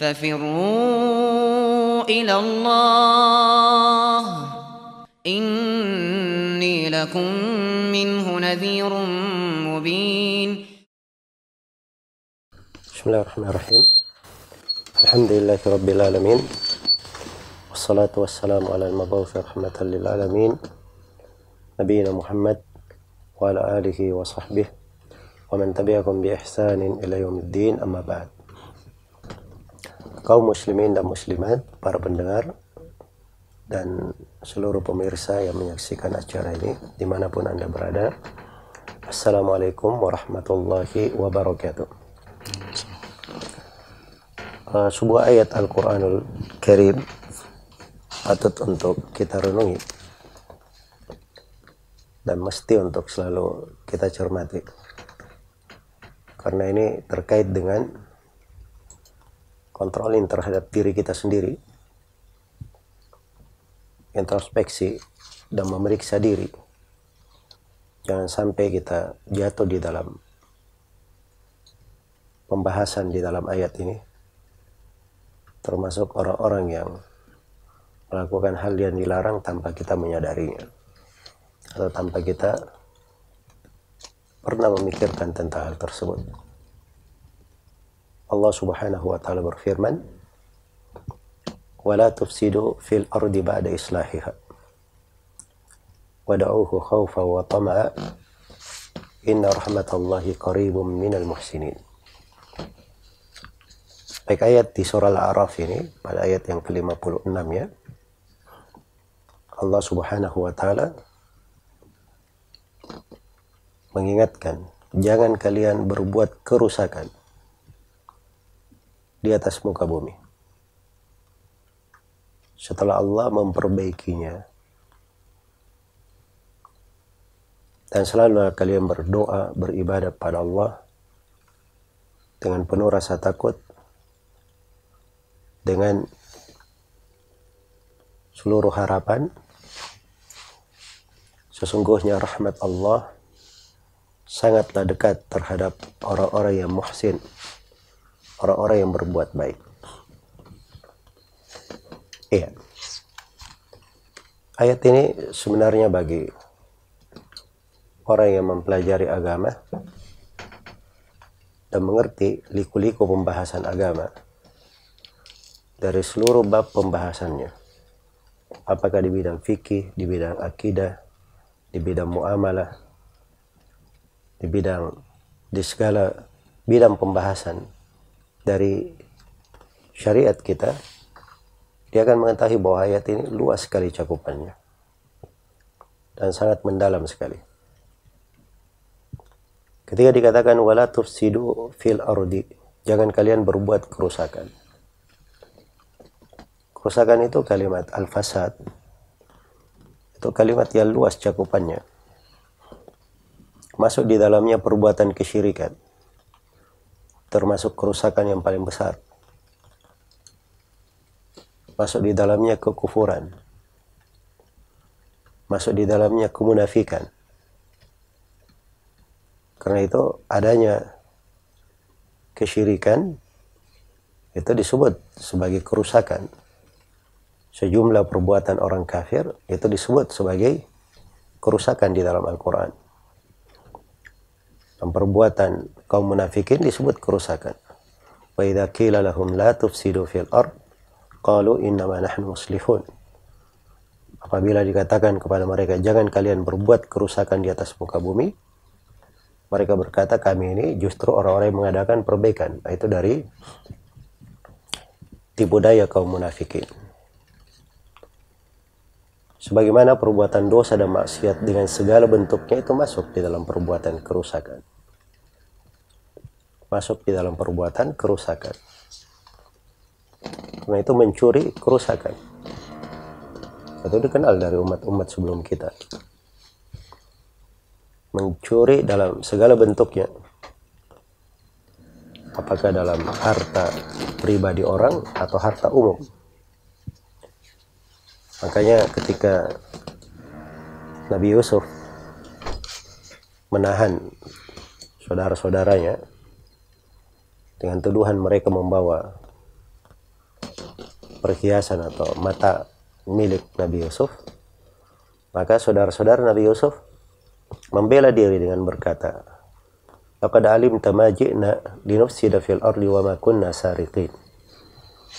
ففروا إلى الله. إني لكم منه نذير مبين. بسم الله الرحمن الرحيم. الحمد لله رب العالمين. والصلاة والسلام على المبعوث رحمة للعالمين. نبينا محمد وعلى آله وصحبه ومن تبعهم بإحسان إلى يوم الدين. أما بعد. Kaum muslimin dan muslimat, para pendengar, dan seluruh pemirsa yang menyaksikan acara ini, di mana pun Anda berada. Assalamualaikum warahmatullahi wabarakatuh. Uh, sebuah ayat Al-Quranul Karim patut untuk kita renungi dan mesti untuk selalu kita cermati karena ini terkait dengan kontrolin terhadap diri kita sendiri introspeksi dan memeriksa diri. Jangan sampai kita jatuh di dalam pembahasan di dalam ayat ini. Termasuk orang-orang yang melakukan hal yang dilarang tanpa kita menyadarinya. Atau tanpa kita pernah memikirkan tentang hal tersebut. Allah Subhanahu wa taala berfirman, "Wala tufsidu fil ardi ba'da islahiha. Wad'uuhu khawfa wa tama'a. Inna rahmatallahi qaribum minal muhsinin." Baik ayat di surah Al-A'raf ini pada ayat yang ke-56 ya. Allah Subhanahu wa taala mengingatkan jangan kalian berbuat kerusakan di atas muka bumi. Setelah Allah memperbaikinya dan selalu kalian berdoa, beribadah pada Allah dengan penuh rasa takut dengan seluruh harapan sesungguhnya rahmat Allah sangatlah dekat terhadap orang-orang yang muhsin orang-orang yang berbuat baik. Iya. Ayat ini sebenarnya bagi orang yang mempelajari agama dan mengerti liku-liku pembahasan agama dari seluruh bab pembahasannya. Apakah di bidang fikih, di bidang akidah, di bidang muamalah, di bidang di segala bidang pembahasan dari syariat kita, dia akan mengetahui bahwa ayat ini luas sekali cakupannya dan sangat mendalam sekali. Ketika dikatakan wala tufsidu fil ardi, jangan kalian berbuat kerusakan. Kerusakan itu kalimat al-fasad. Itu kalimat yang luas cakupannya. Masuk di dalamnya perbuatan kesyirikan termasuk kerusakan yang paling besar. Masuk di dalamnya kekufuran. Masuk di dalamnya kemunafikan. Karena itu adanya kesyirikan itu disebut sebagai kerusakan. Sejumlah perbuatan orang kafir itu disebut sebagai kerusakan di dalam Al-Quran. Dan perbuatan kaum munafikin disebut kerusakan. Wa idza qila lahum la tufsidu fil ard qalu innama nahnu muslihun. Apabila dikatakan kepada mereka jangan kalian berbuat kerusakan di atas muka bumi, mereka berkata kami ini justru orang-orang yang mengadakan perbaikan. Itu dari tipu daya kaum munafikin. Sebagaimana perbuatan dosa dan maksiat dengan segala bentuknya itu masuk di dalam perbuatan kerusakan. Masuk di dalam perbuatan kerusakan. Karena itu mencuri kerusakan. Itu dikenal dari umat-umat sebelum kita. Mencuri dalam segala bentuknya. Apakah dalam harta pribadi orang atau harta umum. Makanya ketika Nabi Yusuf menahan saudara-saudaranya dengan tuduhan mereka membawa perhiasan atau mata milik Nabi Yusuf, maka saudara-saudara Nabi Yusuf membela diri dengan berkata, Laqad alimta ma ji'na linufsida fil ardi wa ma kunna sariqin.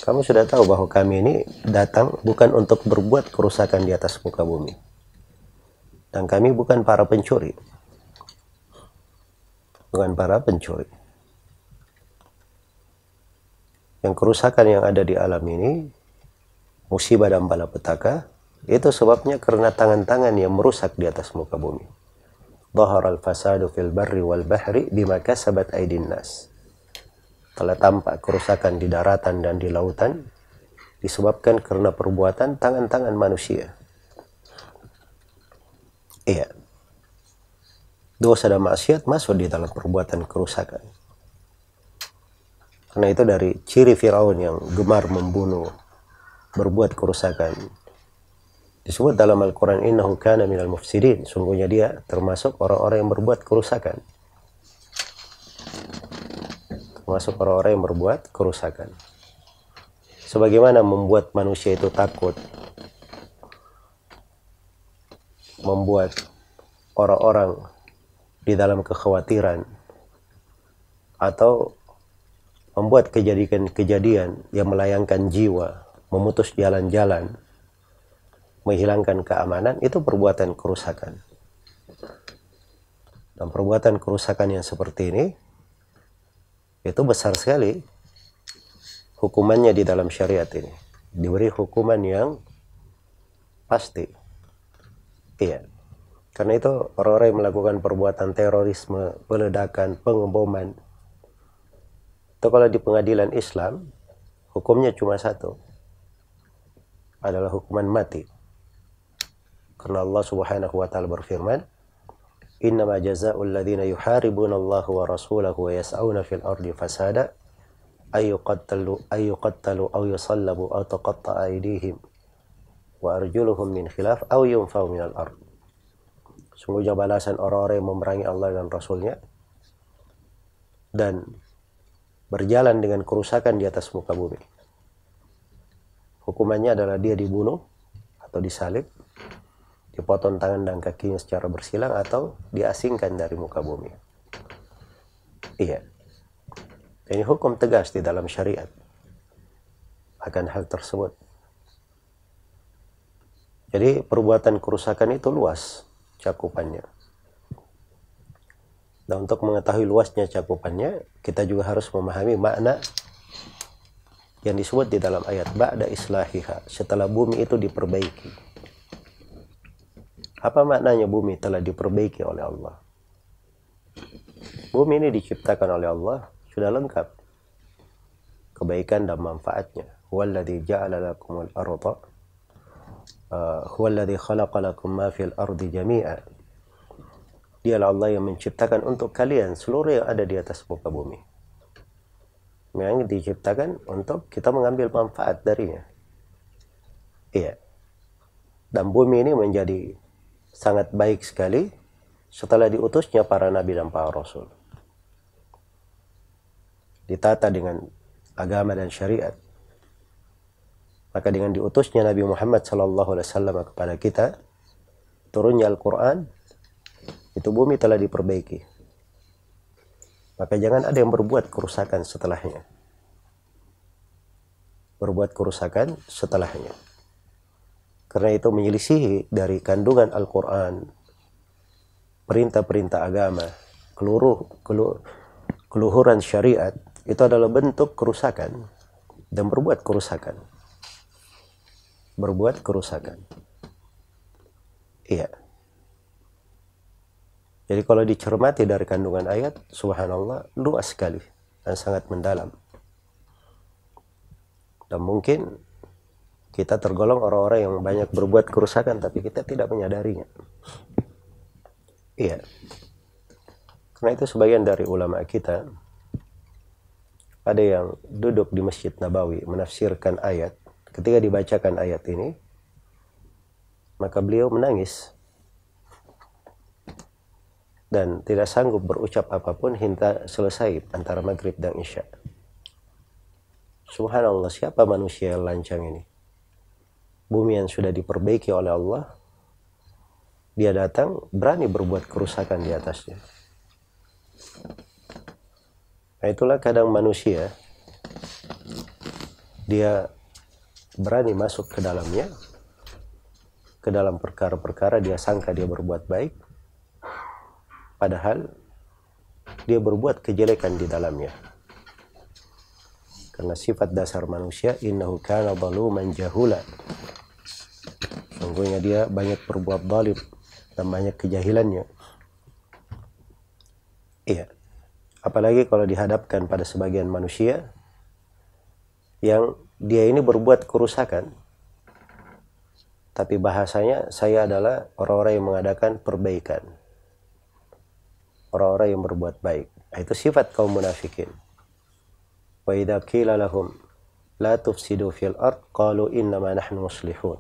Kamu sudah tahu bahwa kami ini datang bukan untuk berbuat kerusakan di atas muka bumi. Dan kami bukan para pencuri. Bukan para pencuri. Yang kerusakan yang ada di alam ini, musibah dan petaka, itu sebabnya karena tangan-tangan yang merusak di atas muka bumi. Dhahar al-fasadu fil barri wal bahri bima kasabat aidin nas telah tampak kerusakan di daratan dan di lautan disebabkan karena perbuatan tangan-tangan manusia. Iya. Dosa dan maksiat masuk di dalam perbuatan kerusakan. Karena itu dari ciri Firaun yang gemar membunuh, berbuat kerusakan. Disebut dalam Al-Quran, Innahu kana minal mufsidin. Sungguhnya dia termasuk orang-orang yang berbuat kerusakan termasuk orang-orang yang berbuat kerusakan. Sebagaimana membuat manusia itu takut, membuat orang-orang di dalam kekhawatiran, atau membuat kejadian-kejadian yang melayangkan jiwa, memutus jalan-jalan, menghilangkan keamanan, itu perbuatan kerusakan. Dan perbuatan kerusakan yang seperti ini itu besar sekali hukumannya di dalam syariat ini. Diberi hukuman yang pasti. Iya. Karena itu orang-orang yang melakukan perbuatan terorisme peledakan pengeboman itu kalau di pengadilan Islam hukumnya cuma satu. Adalah hukuman mati. Karena Allah subhanahu wa ta'ala berfirman إنما جزاء الذين يحاربون الله ورسوله ويسعون في الأرض فسادا أن يقتلوا, أن يقتلوا أو يصلبوا أو تقطع أيديهم وأرجلهم من خلاف أو ينفوا من الأرض Sungguhnya balasan orang-orang yang memerangi Allah dan Rasulnya dan berjalan dengan kerusakan di atas muka bumi. Hukumannya adalah dia dibunuh atau disalib dipotong tangan dan kakinya secara bersilang atau diasingkan dari muka bumi. Iya. Ini hukum tegas di dalam syariat akan hal tersebut. Jadi perbuatan kerusakan itu luas cakupannya. Dan untuk mengetahui luasnya cakupannya, kita juga harus memahami makna yang disebut di dalam ayat ba'da islahiha, setelah bumi itu diperbaiki. Apa maknanya bumi telah diperbaiki oleh Allah? Bumi ini diciptakan oleh Allah sudah lengkap kebaikan dan manfaatnya. Huwallazi ja'ala lakumul arda uh, huwallazi khalaqa lakum ma fil ardi jami'a. Dialah Allah yang menciptakan untuk kalian seluruh yang ada di atas muka bumi. Yang diciptakan untuk kita mengambil manfaat darinya. Iya. Dan bumi ini menjadi sangat baik sekali setelah diutusnya para nabi dan para rasul. Ditata dengan agama dan syariat. Maka dengan diutusnya Nabi Muhammad wasallam kepada kita, turunnya Al-Qur'an, itu bumi telah diperbaiki. Maka jangan ada yang berbuat kerusakan setelahnya. Berbuat kerusakan setelahnya. Karena itu menyelisihi dari kandungan Al-Quran, perintah-perintah agama, keluruh, keluh, keluhuran syariat, itu adalah bentuk kerusakan dan berbuat kerusakan. Berbuat kerusakan. Iya. Jadi kalau dicermati dari kandungan ayat, subhanallah, luas sekali dan sangat mendalam. Dan mungkin kita tergolong orang-orang yang banyak berbuat kerusakan tapi kita tidak menyadarinya. Iya. Karena itu sebagian dari ulama kita ada yang duduk di Masjid Nabawi menafsirkan ayat. Ketika dibacakan ayat ini, maka beliau menangis dan tidak sanggup berucap apa pun hingga selesai antara maghrib dan isya. Subhanallah, siapa manusia yang lancang ini? Bumi yang sudah diperbaiki oleh Allah, dia datang berani berbuat kerusakan di atasnya. Nah, itulah kadang manusia dia berani masuk ke dalamnya ke dalam perkara-perkara dia sangka dia berbuat baik padahal dia berbuat kejelekan di dalamnya karena sifat dasar manusia innahu kana zaluman jahula sungguhnya dia banyak berbuat zalim dan banyak kejahilannya iya apalagi kalau dihadapkan pada sebagian manusia yang dia ini berbuat kerusakan tapi bahasanya saya adalah orang-orang yang mengadakan perbaikan. Orang-orang yang berbuat baik. Nah, itu sifat kaum munafikin. Wa idza qila lahum la tufsidu fil ard qalu innama nahnu muslihun.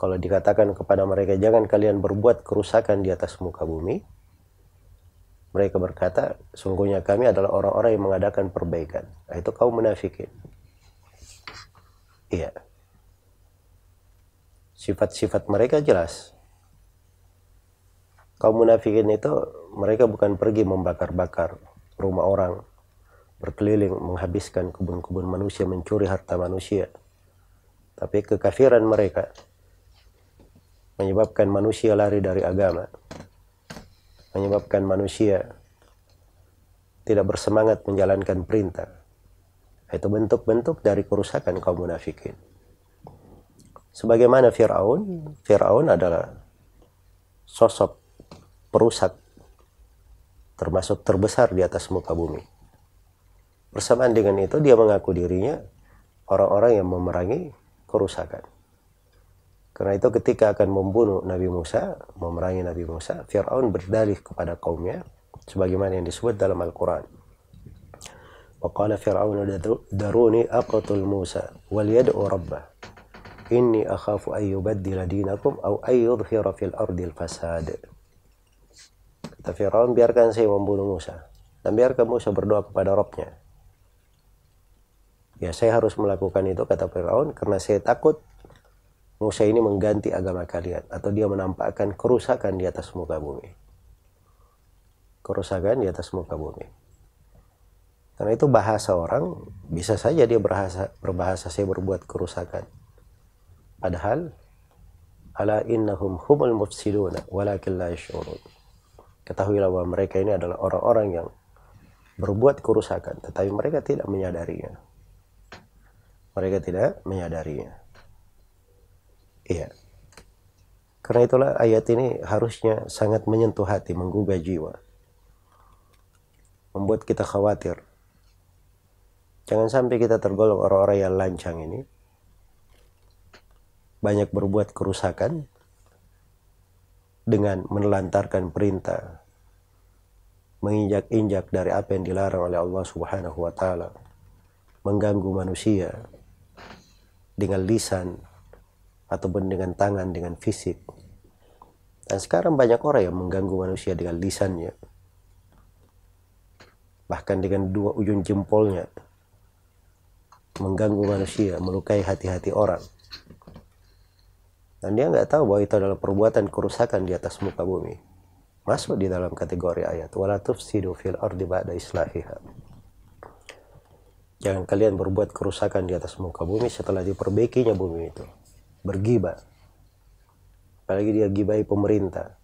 Kalau dikatakan kepada mereka jangan kalian berbuat kerusakan di atas muka bumi, mereka berkata, sungguhnya kami adalah orang-orang yang mengadakan perbaikan. Nah, itu kaum munafikin. Iya sifat-sifat mereka jelas. Kaum munafikin itu mereka bukan pergi membakar-bakar rumah orang, berkeliling menghabiskan kebun-kebun manusia, mencuri harta manusia. Tapi kekafiran mereka menyebabkan manusia lari dari agama, menyebabkan manusia tidak bersemangat menjalankan perintah. Itu bentuk-bentuk dari kerusakan kaum munafikin. Sebagaimana Fir'aun, Fir'aun adalah sosok perusak termasuk terbesar di atas muka bumi. Bersamaan dengan itu dia mengaku dirinya orang-orang yang memerangi kerusakan. Karena itu ketika akan membunuh Nabi Musa, memerangi Nabi Musa, Fir'aun berdalih kepada kaumnya sebagaimana yang disebut dalam Al-Quran. Waqala Fir'aun daruni aqatul Musa wal yad'u rabbah. Inni akhafu yubaddila dinakum au ay yudhhira fil ardil fasad kata Firaun biarkan saya membunuh Musa dan biarkan Musa berdoa kepada Robnya ya saya harus melakukan itu kata Firaun karena saya takut Musa ini mengganti agama kalian atau dia menampakkan kerusakan di atas muka bumi kerusakan di atas muka bumi karena itu bahasa orang bisa saja dia berbahasa, berbahasa saya berbuat kerusakan Padahal ala innahum humul mufsiduna walakin la yash'urun. Ketahuilah bahwa mereka ini adalah orang-orang yang berbuat kerusakan tetapi mereka tidak menyadarinya. Mereka tidak menyadarinya. Iya. Karena itulah ayat ini harusnya sangat menyentuh hati, menggugah jiwa. Membuat kita khawatir. Jangan sampai kita tergolong orang-orang yang lancang ini banyak berbuat kerusakan dengan menelantarkan perintah menginjak-injak dari apa yang dilarang oleh Allah Subhanahu wa taala mengganggu manusia dengan lisan ataupun dengan tangan dengan fisik dan sekarang banyak orang yang mengganggu manusia dengan lisannya bahkan dengan dua ujung jempolnya mengganggu manusia melukai hati-hati orang dan dia nggak tahu bahwa itu adalah perbuatan kerusakan di atas muka bumi. Masuk di dalam kategori ayat. Wala tufsidu fil ardi ba'da islahiha. Jangan kalian berbuat kerusakan di atas muka bumi setelah diperbaikinya bumi itu. Bergibah. Apalagi dia gibai pemerintah.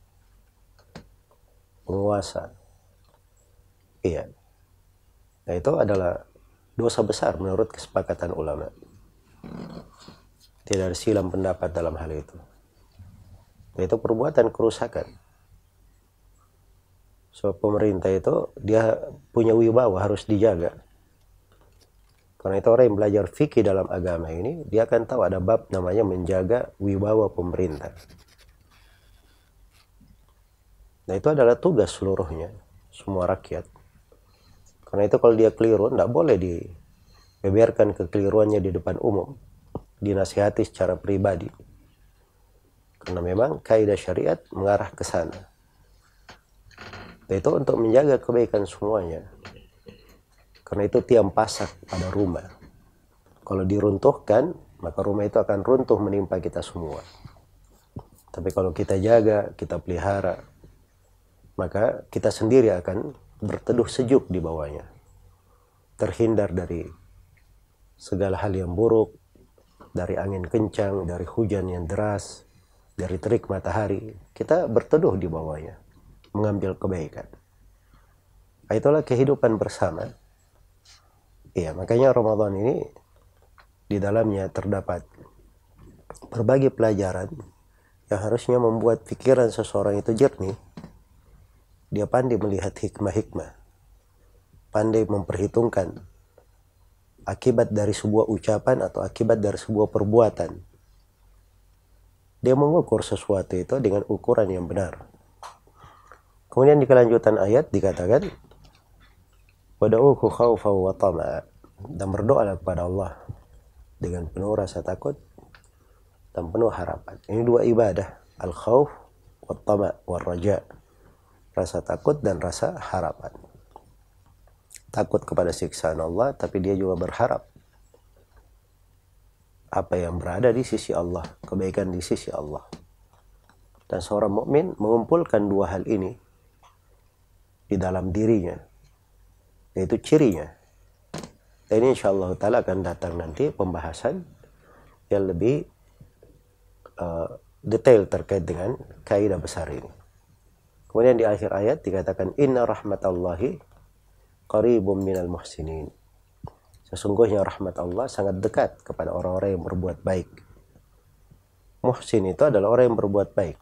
Penguasa. Iya. Nah itu adalah dosa besar menurut kesepakatan ulama. Tidak ada silam pendapat dalam hal itu. Itu perbuatan kerusakan. So pemerintah itu dia punya wibawa harus dijaga. Karena itu orang yang belajar fikih dalam agama ini, dia akan tahu ada bab namanya menjaga wibawa pemerintah. Nah itu adalah tugas seluruhnya, semua rakyat. Karena itu kalau dia keliru, tidak boleh dibeberkan kekeliruannya di depan umum dinasihati secara pribadi. Karena memang kaidah syariat mengarah ke sana. Itu untuk menjaga kebaikan semuanya. Karena itu tiang pasak pada rumah. Kalau diruntuhkan, maka rumah itu akan runtuh menimpa kita semua. Tapi kalau kita jaga, kita pelihara, maka kita sendiri akan berteduh sejuk di bawahnya. Terhindar dari segala hal yang buruk, dari angin kencang, dari hujan yang deras, dari terik matahari. Kita berteduh di bawahnya, mengambil kebaikan. Itulah kehidupan bersama. Iya, makanya Ramadan ini di dalamnya terdapat berbagai pelajaran yang harusnya membuat pikiran seseorang itu jernih dia pandai melihat hikmah-hikmah. Pandai memperhitungkan akibat dari sebuah ucapan atau akibat dari sebuah perbuatan. Dia mengukur sesuatu itu dengan ukuran yang benar. Kemudian di kelanjutan ayat dikatakan Wada'uhu khawfa wa tama'a dan berdoalah kepada Allah dengan penuh rasa takut dan penuh harapan. Ini dua ibadah, al-khawf wa tama' wa raja' rasa takut dan rasa harapan. Takut kepada siksaan Allah, tapi dia juga berharap apa yang berada di sisi Allah, kebaikan di sisi Allah. Dan seorang mukmin mengumpulkan dua hal ini di dalam dirinya, yaitu cirinya. Dan ini insya Allah Ta'ala akan datang nanti pembahasan yang lebih uh, detail terkait dengan kaidah besar ini. Kemudian di akhir ayat dikatakan inna rahmatallahi qaribum minal muhsinin. Sesungguhnya rahmat Allah sangat dekat kepada orang-orang yang berbuat baik. Muhsin itu adalah orang yang berbuat baik.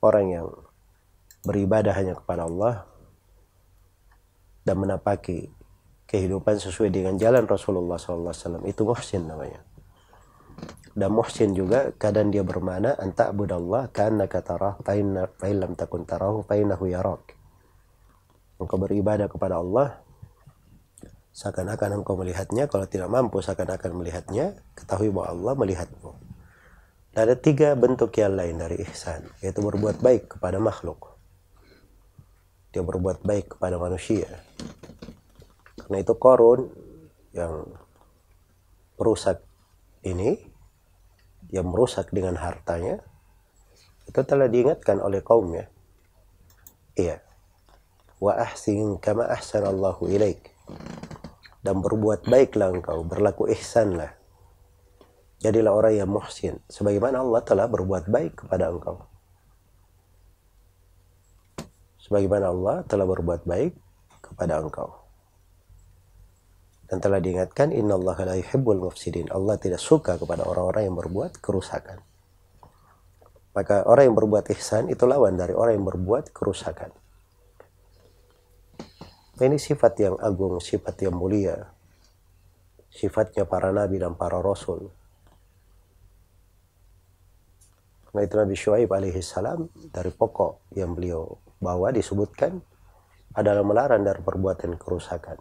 Orang yang beribadah hanya kepada Allah dan menapaki kehidupan sesuai dengan jalan Rasulullah SAW itu muhsin namanya. Dan muhsin juga kadang dia bermana anta budallah karena kata fainna lam takun tarahu fainahu yarak engkau beribadah kepada Allah seakan-akan engkau melihatnya. Kalau tidak mampu seakan-akan melihatnya. Ketahui bahwa Allah melihatmu. Ada tiga bentuk yang lain dari ihsan yaitu berbuat baik kepada makhluk dia berbuat baik kepada manusia. Karena itu korun yang perusak ini yang merusak dengan hartanya itu telah diingatkan oleh kaumnya. Iya. Wa ahsin kama ahsanallahu ilaik. Dan berbuat baiklah engkau berlaku ihsanlah. Jadilah orang yang muhsin sebagaimana Allah telah berbuat baik kepada engkau sebagaimana Allah telah berbuat baik kepada engkau dan telah diingatkan innallaha la yuhibbul mufsidin. Allah tidak suka kepada orang-orang yang berbuat kerusakan. Maka orang yang berbuat ihsan itu lawan dari orang yang berbuat kerusakan. Ini sifat yang agung, sifat yang mulia. Sifatnya para nabi dan para rasul. Nah itu Nabi Shu'aib alaihi salam dari pokok yang beliau bawa disebutkan adalah melarang dari perbuatan kerusakan.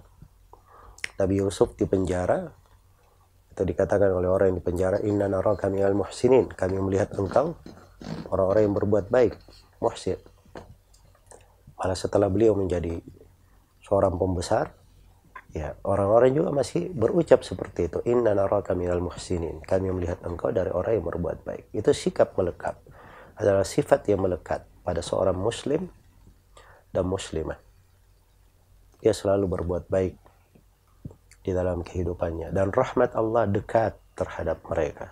Nabi Yusuf di penjara atau dikatakan oleh orang yang di penjara inna naraka minal muhsinin. Kami melihat engkau orang-orang yang berbuat baik muhsin. Malah setelah beliau menjadi seorang pembesar ya orang-orang juga masih berucap seperti itu. Inna naraka minal muhsinin. Kami melihat engkau dari orang yang berbuat baik. Itu sikap melekat. Adalah sifat yang melekat pada seorang muslim dan muslimah. Dia selalu berbuat baik di dalam kehidupannya. Dan rahmat Allah dekat terhadap mereka.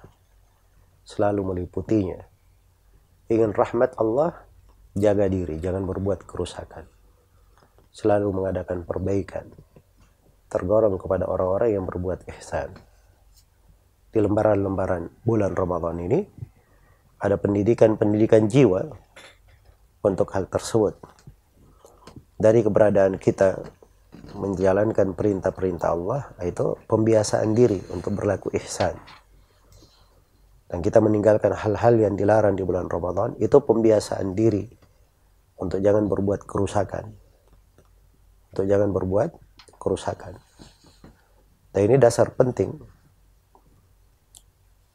Selalu meliputinya. Ingin rahmat Allah jaga diri. Jangan berbuat kerusakan. Selalu mengadakan perbaikan. Tergolong kepada orang-orang yang berbuat ihsan. Di lembaran-lembaran bulan Ramadan ini ada pendidikan-pendidikan jiwa untuk hal tersebut dari keberadaan kita menjalankan perintah-perintah Allah itu pembiasaan diri untuk berlaku ihsan. Dan kita meninggalkan hal-hal yang dilarang di bulan Ramadan itu pembiasaan diri untuk jangan berbuat kerusakan. Untuk jangan berbuat kerusakan. Dan ini dasar penting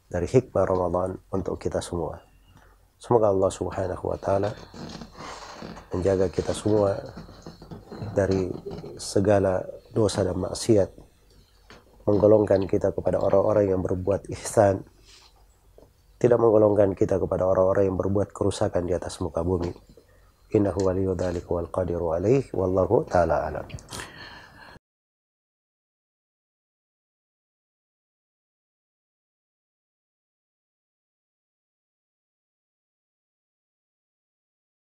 dari hikmah Ramadan untuk kita semua. Semoga Allah Subhanahu wa taala menjaga kita semua dari segala dosa dan maksiat menggolongkan kita kepada orang-orang yang berbuat ihsan, tidak menggolongkan kita kepada orang-orang yang berbuat kerusakan di atas muka bumi. Innahu waliyyu dzalika wal alaih wallahu taala alam.